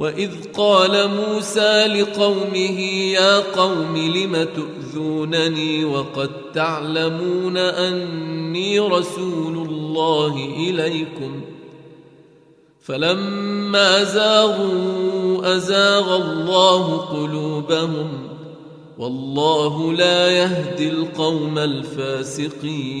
واذ قال موسى لقومه يا قوم لم تؤذونني وقد تعلمون اني رسول الله اليكم فلما زاغوا ازاغ الله قلوبهم والله لا يهدي القوم الفاسقين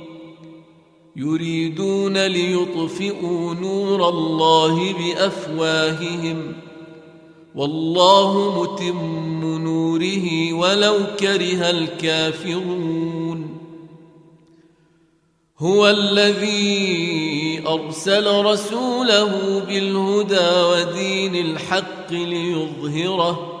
يريدون ليطفئوا نور الله بأفواههم. والله متم نوره ولو كره الكافرون. هو الذي أرسل رسوله بالهدى ودين الحق ليظهره.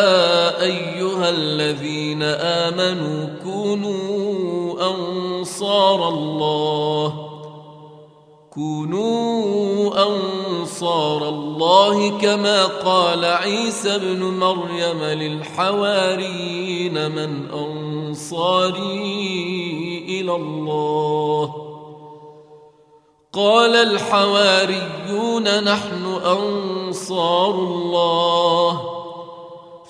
أيها الذين آمنوا كونوا أنصار الله. كونوا أنصار الله كما قال عيسى ابن مريم للحواريين من أنصاري إلى الله. قال الحواريون نحن أنصار الله.